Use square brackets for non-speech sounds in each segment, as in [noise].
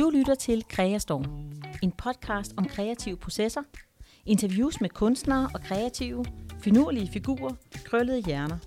Du lytter til Kreastorm, en podcast om kreative processer, interviews med kunstnere og kreative, finurlige figurer, krøllede hjerner.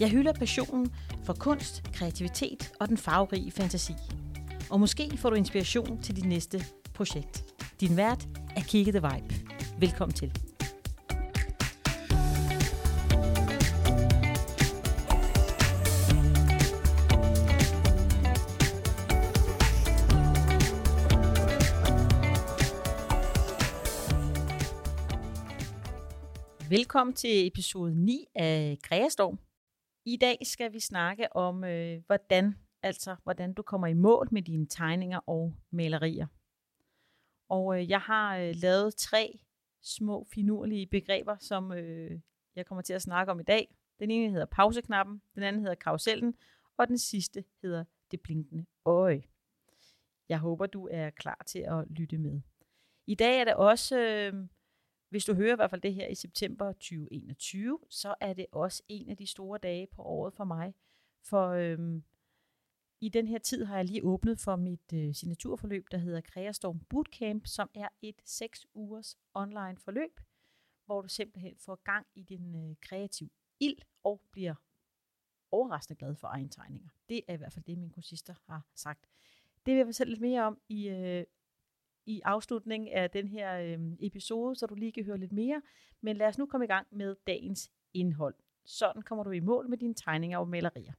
Jeg hylder passionen for kunst, kreativitet og den farverige fantasi. Og måske får du inspiration til dit næste projekt. Din vært er Kigge The Vibe. Velkommen til. Velkommen til episode 9 af Kreastorm. I dag skal vi snakke om, øh, hvordan, altså, hvordan du kommer i mål med dine tegninger og malerier. Og øh, jeg har øh, lavet tre små finurlige begreber, som øh, jeg kommer til at snakke om i dag. Den ene hedder pauseknappen, den anden hedder karusellen, og den sidste hedder det blinkende øje. Jeg håber, du er klar til at lytte med. I dag er det også... Øh, hvis du hører i hvert fald det her i september 2021, så er det også en af de store dage på året for mig. For øhm, i den her tid har jeg lige åbnet for mit øh, signaturforløb, der hedder Kreastorm Bootcamp, som er et 6 ugers online forløb, hvor du simpelthen får gang i din øh, kreative ild og bliver overraskende glad for egen tegninger. Det er i hvert fald det, min kursister har sagt. Det vil jeg fortælle lidt mere om i øh, i afslutningen af den her øh, episode, så du lige kan høre lidt mere. Men lad os nu komme i gang med dagens indhold. Sådan kommer du i mål med dine tegninger og malerier.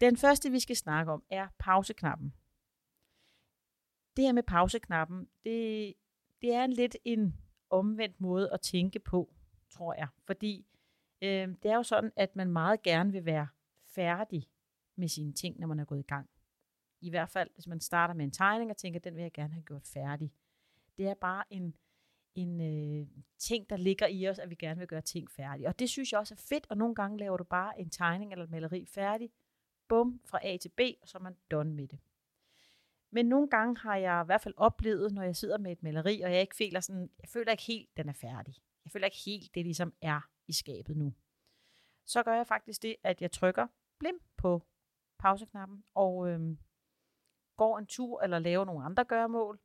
Den første, vi skal snakke om, er pauseknappen. Det her med pauseknappen, det, det er en lidt en omvendt måde at tænke på, tror jeg. Fordi øh, det er jo sådan, at man meget gerne vil være færdig med sine ting, når man er gået i gang. I hvert fald, hvis man starter med en tegning og tænker, den vil jeg gerne have gjort færdig. Det er bare en, en øh, ting, der ligger i os, at vi gerne vil gøre ting færdige. Og det synes jeg også er fedt, og nogle gange laver du bare en tegning eller et maleri færdig, bum, fra A til B, og så er man done med det. Men nogle gange har jeg i hvert fald oplevet, når jeg sidder med et maleri, og jeg ikke føler sådan, jeg føler ikke helt, den er færdig. Jeg føler ikke helt, det ligesom er i skabet nu. Så gør jeg faktisk det, at jeg trykker blim på pauseknappen, og øhm, går en tur, eller laver nogle andre gøremål.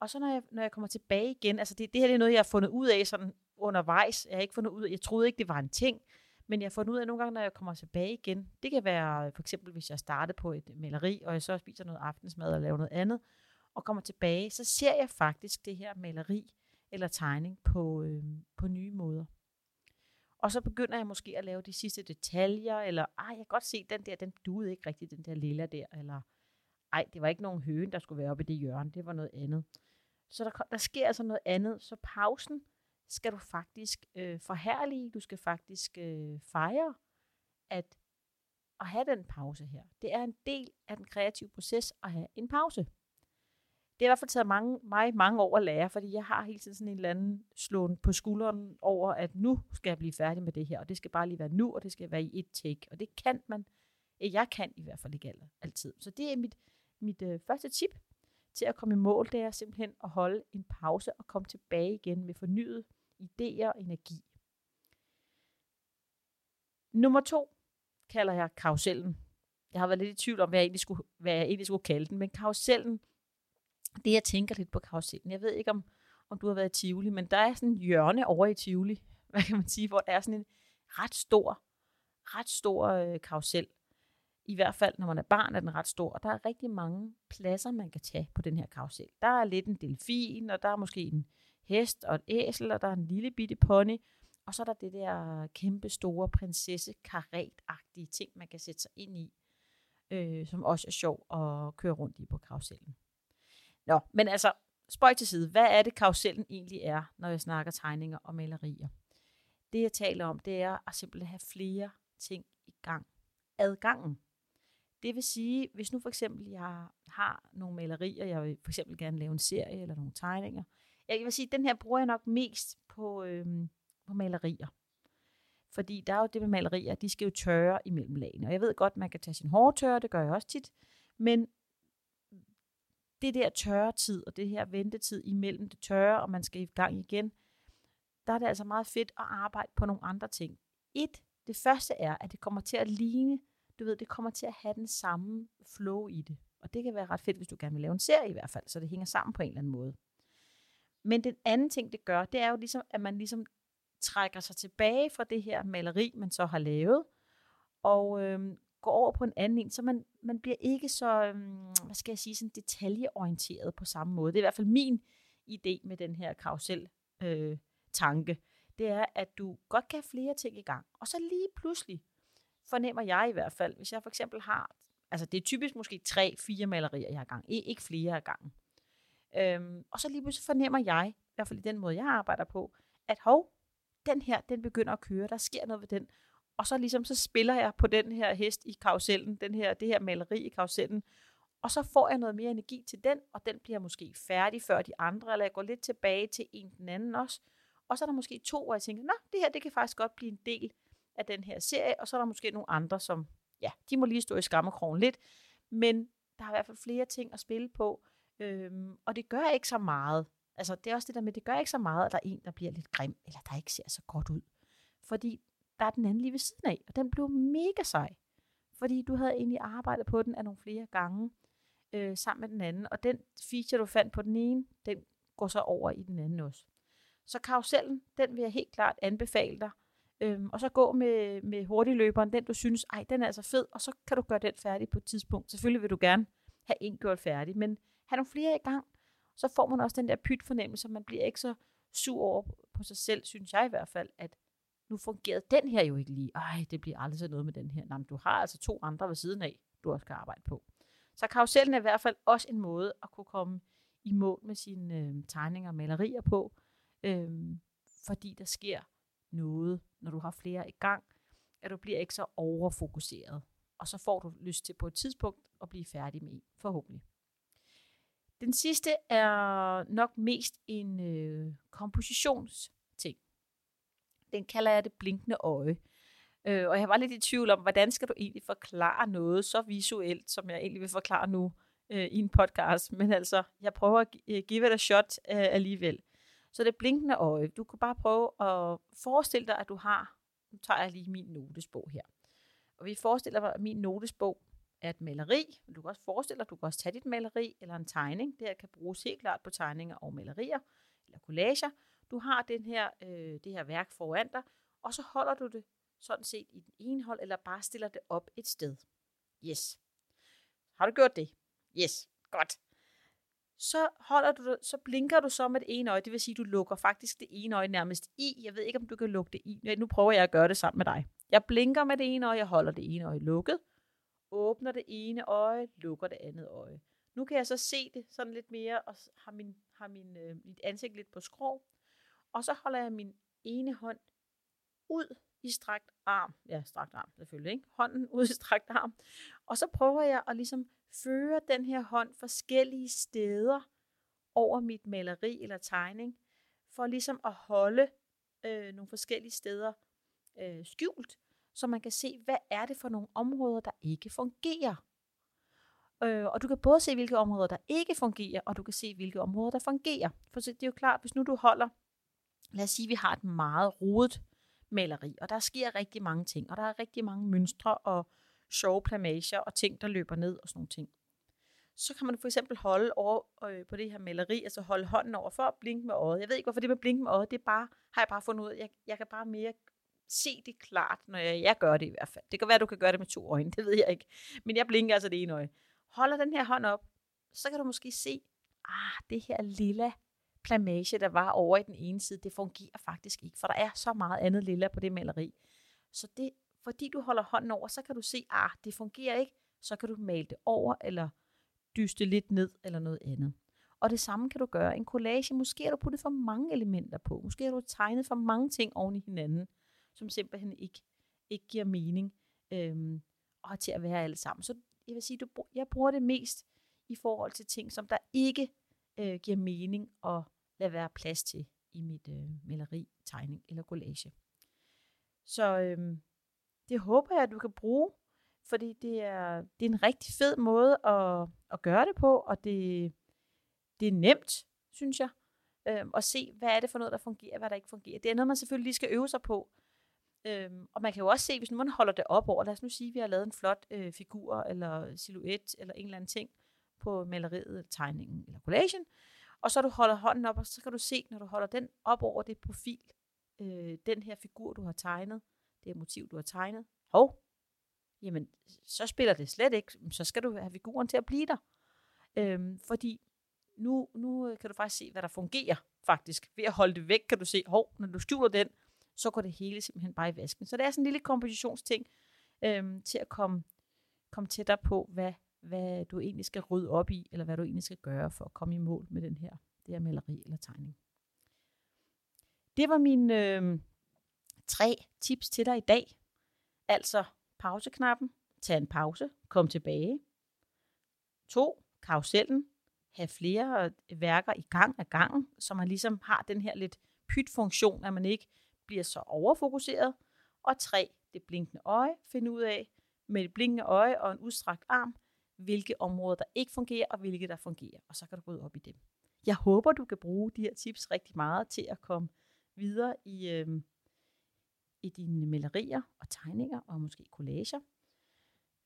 Og så når jeg, når jeg kommer tilbage igen, altså det, det her det er noget, jeg har fundet ud af sådan undervejs. Jeg har ikke fundet ud af, jeg troede ikke, det var en ting. Men jeg får den ud af nogle gange, når jeg kommer tilbage igen, det kan være for eksempel, hvis jeg starter på et maleri, og jeg så spiser noget aftensmad og laver noget andet, og kommer tilbage, så ser jeg faktisk det her maleri eller tegning på, øh, på nye måder. Og så begynder jeg måske at lave de sidste detaljer, eller ej, jeg kan godt se, den der, den duede ikke rigtigt, den der lilla der, eller ej, det var ikke nogen høne, der skulle være oppe i det hjørne, det var noget andet. Så der, der sker altså noget andet. Så pausen skal du faktisk øh, forhærlige, du skal faktisk øh, fejre, at at have den pause her. Det er en del af den kreative proces at have en pause. Det har i hvert fald taget mange, mig mange år at lære, fordi jeg har hele tiden sådan en eller anden slåen på skulderen over, at nu skal jeg blive færdig med det her, og det skal bare lige være nu, og det skal være i et take. Og det kan man, øh, jeg kan i hvert fald ikke altid. Så det er mit, mit øh, første tip til at komme i mål, det er simpelthen at holde en pause og komme tilbage igen med fornyet idéer og energi. Nummer to kalder jeg karusellen. Jeg har været lidt i tvivl om, hvad jeg egentlig skulle, hvad jeg egentlig skulle kalde den, men karusellen, det jeg tænker lidt på karusellen. Jeg ved ikke, om, om du har været i Tivoli, men der er sådan en hjørne over i Tivoli, [laughs] hvad kan man sige, hvor der er sådan en ret stor, ret stor øh, karusel. I hvert fald, når man er barn, er den ret stor. Og der er rigtig mange pladser, man kan tage på den her karusel. Der er lidt en delfin, og der er måske en hest og et æsel, og der er en lille bitte pony, og så er der det der kæmpe store prinsesse agtige ting, man kan sætte sig ind i, øh, som også er sjov at køre rundt i på karusellen. Nå, men altså, spøj til side. Hvad er det, karusellen egentlig er, når jeg snakker tegninger og malerier? Det, jeg taler om, det er at simpelthen have flere ting i gang. Adgangen. Det vil sige, hvis nu for eksempel jeg har nogle malerier, jeg vil for eksempel gerne lave en serie eller nogle tegninger, jeg vil sige, at den her bruger jeg nok mest på, øhm, på malerier. Fordi der er jo det med malerier, de skal jo tørre imellem lagene. Og jeg ved godt, man kan tage sin hårtørre, det gør jeg også tit. Men det der tørre tid, og det her ventetid imellem det tørre, og man skal i gang igen, der er det altså meget fedt at arbejde på nogle andre ting. Et, det første er, at det kommer til at ligne, du ved, det kommer til at have den samme flow i det. Og det kan være ret fedt, hvis du gerne vil lave en serie i hvert fald, så det hænger sammen på en eller anden måde. Men den anden ting, det gør, det er jo ligesom, at man ligesom trækker sig tilbage fra det her maleri, man så har lavet, og øhm, går over på en anden en, så man, man bliver ikke så, øhm, hvad skal jeg sige, sådan detaljeorienteret på samme måde. Det er i hvert fald min idé med den her karusel øh, tanke. Det er, at du godt kan have flere ting i gang, og så lige pludselig, fornemmer jeg i hvert fald, hvis jeg for eksempel har, altså det er typisk måske tre, fire malerier, jeg har gang, ikke flere af gangen. Øhm, og så lige pludselig fornemmer jeg, i hvert fald i den måde, jeg arbejder på, at hov, den her, den begynder at køre, der sker noget ved den. Og så ligesom, så spiller jeg på den her hest i karusellen, den her, det her maleri i karusellen, og så får jeg noget mere energi til den, og den bliver måske færdig før de andre, eller jeg går lidt tilbage til en den anden også. Og så er der måske to, hvor jeg tænker, nå, det her, det kan faktisk godt blive en del af den her serie, og så er der måske nogle andre, som, ja, de må lige stå i skammekrogen lidt, men der er i hvert fald flere ting at spille på, øhm, og det gør ikke så meget. Altså, det er også det der med, det gør ikke så meget, at der er en, der bliver lidt grim, eller der ikke ser så godt ud. Fordi der er den anden lige ved siden af, og den blev mega sej. Fordi du havde egentlig arbejdet på den af nogle flere gange, øh, sammen med den anden, og den feature, du fandt på den ene, den går så over i den anden også. Så karusellen, den vil jeg helt klart anbefale dig. Øhm, og så gå med, med hurtigløberen, den du synes, ej, den er altså fed, og så kan du gøre den færdig på et tidspunkt. Selvfølgelig vil du gerne have en gjort færdig, men have nogle flere i gang, så får man også den der pyt fornemmelse, man bliver ikke så sur over på sig selv, synes jeg i hvert fald, at nu fungerede den her jo ikke lige. Ej, det bliver aldrig så noget med den her. Nej, men du har altså to andre ved siden af, du også skal arbejde på. Så karusellen er i hvert fald også en måde at kunne komme i mål med sine øh, tegninger og malerier på, øh, fordi der sker noget, når du har flere i gang, at du bliver ikke så overfokuseret. Og så får du lyst til på et tidspunkt at blive færdig med en, forhåbentlig. Den sidste er nok mest en øh, kompositionsting. Den kalder jeg det blinkende øje. Øh, og jeg var lidt i tvivl om, hvordan skal du egentlig forklare noget så visuelt, som jeg egentlig vil forklare nu øh, i en podcast. Men altså, jeg prøver at øh, give det a shot øh, alligevel. Så det blinkende øje, du kan bare prøve at forestille dig, at du har, nu tager jeg lige min notesbog her. Og vi forestiller mig at min notesbog er et maleri. Du kan også forestille dig, at du kan også tage dit maleri eller en tegning. Det her kan bruges helt klart på tegninger og malerier eller collager. Du har den her, øh, det her værk foran dig, og så holder du det sådan set i den ene hold, eller bare stiller det op et sted. Yes. Har du gjort det? Yes. Godt. Så holder du så blinker du så med det ene øje, det vil sige, at du lukker faktisk det ene øje nærmest i. Jeg ved ikke, om du kan lukke det i. Nu prøver jeg at gøre det sammen med dig. Jeg blinker med det ene øje, jeg holder det ene øje lukket, åbner det ene øje, lukker det andet øje. Nu kan jeg så se det sådan lidt mere, og har, min, har min, øh, mit ansigt lidt på skrå. Og så holder jeg min ene hånd ud i strakt arm. Ja, strakt arm selvfølgelig, ikke? Hånden ud i strakt arm. Og så prøver jeg at ligesom føre den her hånd forskellige steder over mit maleri eller tegning, for ligesom at holde øh, nogle forskellige steder øh, skjult, så man kan se, hvad er det for nogle områder, der ikke fungerer. Øh, og du kan både se, hvilke områder, der ikke fungerer, og du kan se, hvilke områder, der fungerer. For det er jo klart, hvis nu du holder, lad os sige, vi har et meget rodet maleri, og der sker rigtig mange ting, og der er rigtig mange mønstre og sjove plamager og ting, der løber ned og sådan nogle ting. Så kan man for eksempel holde over øh, på det her maleri, altså holde hånden over for at blinke med øjet. Jeg ved ikke, hvorfor det med blinke med øjet, det er bare, har jeg bare fundet ud af, jeg, jeg kan bare mere se det klart, når jeg, jeg gør det i hvert fald. Det kan være, at du kan gøre det med to øjne, [laughs] det ved jeg ikke. Men jeg blinker altså det ene øje. Holder den her hånd op, så kan du måske se, ah, det her lilla plamage, der var over i den ene side, det fungerer faktisk ikke, for der er så meget andet lilla på det maleri. Så det, fordi du holder hånden over, så kan du se, ah, det fungerer ikke, så kan du male det over, eller dyste lidt ned, eller noget andet. Og det samme kan du gøre. En collage, måske har du puttet for mange elementer på. Måske har du tegnet for mange ting oven i hinanden, som simpelthen ikke, ikke giver mening øhm, og til at være alle sammen. Så jeg vil sige, du, jeg bruger det mest i forhold til ting, som der ikke øh, giver mening at lade være plads til i mit øh, maleri, tegning eller collage. Så øh, det håber jeg, at du kan bruge, fordi det er, det er en rigtig fed måde at, at gøre det på, og det, det er nemt, synes jeg, øh, at se, hvad er det for noget, der fungerer, hvad der ikke fungerer. Det er noget, man selvfølgelig lige skal øve sig på. Øhm, og man kan jo også se, hvis nu man holder det op over, lad os nu sige, at vi har lavet en flot øh, figur, eller silhuet, eller en eller anden ting på maleriet, tegningen, eller collagen, og så du holder hånden op, og så kan du se, når du holder den op over det profil, øh, den her figur, du har tegnet, det motiv, du har tegnet, hov, jamen, så spiller det slet ikke, så skal du have figuren til at blive der. Øhm, fordi nu, nu kan du faktisk se, hvad der fungerer faktisk. Ved at holde det væk, kan du se, hov, når du skjuler den, så går det hele simpelthen bare i vasken. Så det er sådan en lille kompositionsting øhm, til at komme, komme tættere på, hvad, hvad du egentlig skal rydde op i, eller hvad du egentlig skal gøre for at komme i mål med den her, det her maleri eller tegning. Det var mine øh, tre tips til dig i dag. Altså pauseknappen, tag en pause, kom tilbage. To, karusellen, have flere øh, værker i gang af gangen, så man ligesom har den her lidt pyt-funktion, at man ikke bliver så overfokuseret. Og tre, det blinkende øje, finde ud af med et blinkende øje og en udstrakt arm, hvilke områder, der ikke fungerer, og hvilke, der fungerer. Og så kan du rydde op i dem. Jeg håber, du kan bruge de her tips rigtig meget til at komme videre i, øh, i dine malerier og tegninger, og måske collager.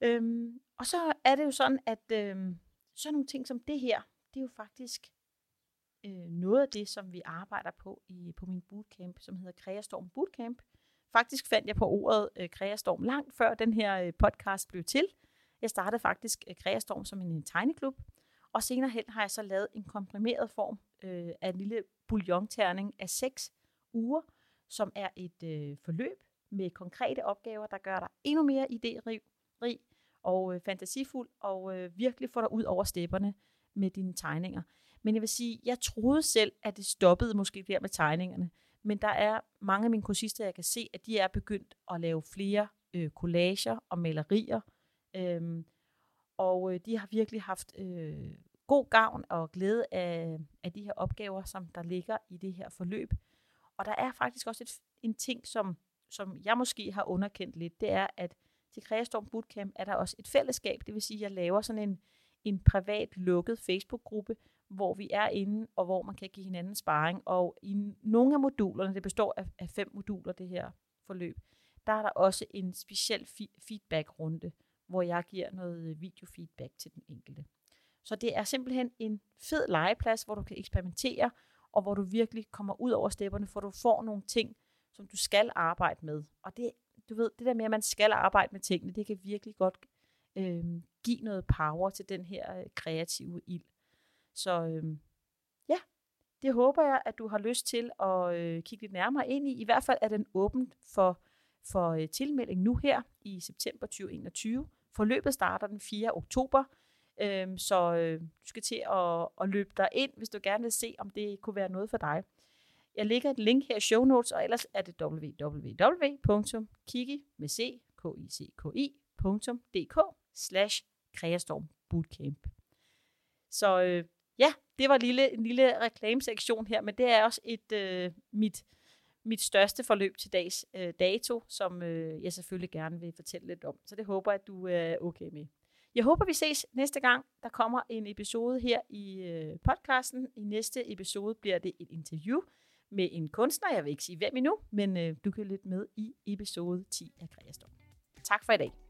Øhm, og så er det jo sådan, at øh, sådan nogle ting som det her, det er jo faktisk noget af det, som vi arbejder på i på min bootcamp, som hedder Kreastorm Bootcamp. Faktisk fandt jeg på ordet øh, Kreastorm langt før den her øh, podcast blev til. Jeg startede faktisk øh, Kreastorm som en, en tegneklub, og senere hen har jeg så lavet en komprimeret form øh, af en lille bouillonterning af seks uger, som er et øh, forløb med konkrete opgaver, der gør dig endnu mere idérig og øh, fantasifuld, og øh, virkelig får dig ud over stepperne med dine tegninger. Men jeg vil sige, jeg troede selv, at det stoppede måske der med tegningerne. Men der er mange af mine kursister, jeg kan se, at de er begyndt at lave flere øh, collager og malerier. Øhm, og øh, de har virkelig haft øh, god gavn og glæde af, af de her opgaver, som der ligger i det her forløb. Og der er faktisk også et, en ting, som, som jeg måske har underkendt lidt, det er, at til Kreastorm Bootcamp er der også et fællesskab, det vil sige, at jeg laver sådan en, en privat lukket Facebook-gruppe, hvor vi er inde, og hvor man kan give hinanden sparring. Og i nogle af modulerne, det består af, af fem moduler, det her forløb, der er der også en speciel fi- feedback-runde, hvor jeg giver noget øh, videofeedback til den enkelte. Så det er simpelthen en fed legeplads, hvor du kan eksperimentere, og hvor du virkelig kommer ud over stepperne, for du får nogle ting, som du skal arbejde med. Og det, du ved, det der med, at man skal arbejde med tingene, det kan virkelig godt øh, give noget power til den her øh, kreative ild. Så øh, ja, det håber jeg, at du har lyst til at øh, kigge lidt nærmere ind i. I hvert fald er den åben for, for øh, tilmelding nu her i september 2021. Forløbet starter den 4. oktober, øh, så øh, du skal til at, at løbe dig ind, hvis du gerne vil se, om det kunne være noget for dig. Jeg lægger et link her i show notes, og ellers er det www.kiki.dk slash Kreastorm Bootcamp. Så øh, ja, det var en lille, en lille reklamesektion her, men det er også et øh, mit, mit største forløb til dags øh, dato, som øh, jeg selvfølgelig gerne vil fortælle lidt om. Så det håber jeg, at du er okay med. Jeg håber, vi ses næste gang. Der kommer en episode her i øh, podcasten. I næste episode bliver det et interview med en kunstner. Jeg vil ikke sige hvem endnu, men øh, du kan lytte med i episode 10 af Kreastorm. Tak for i dag.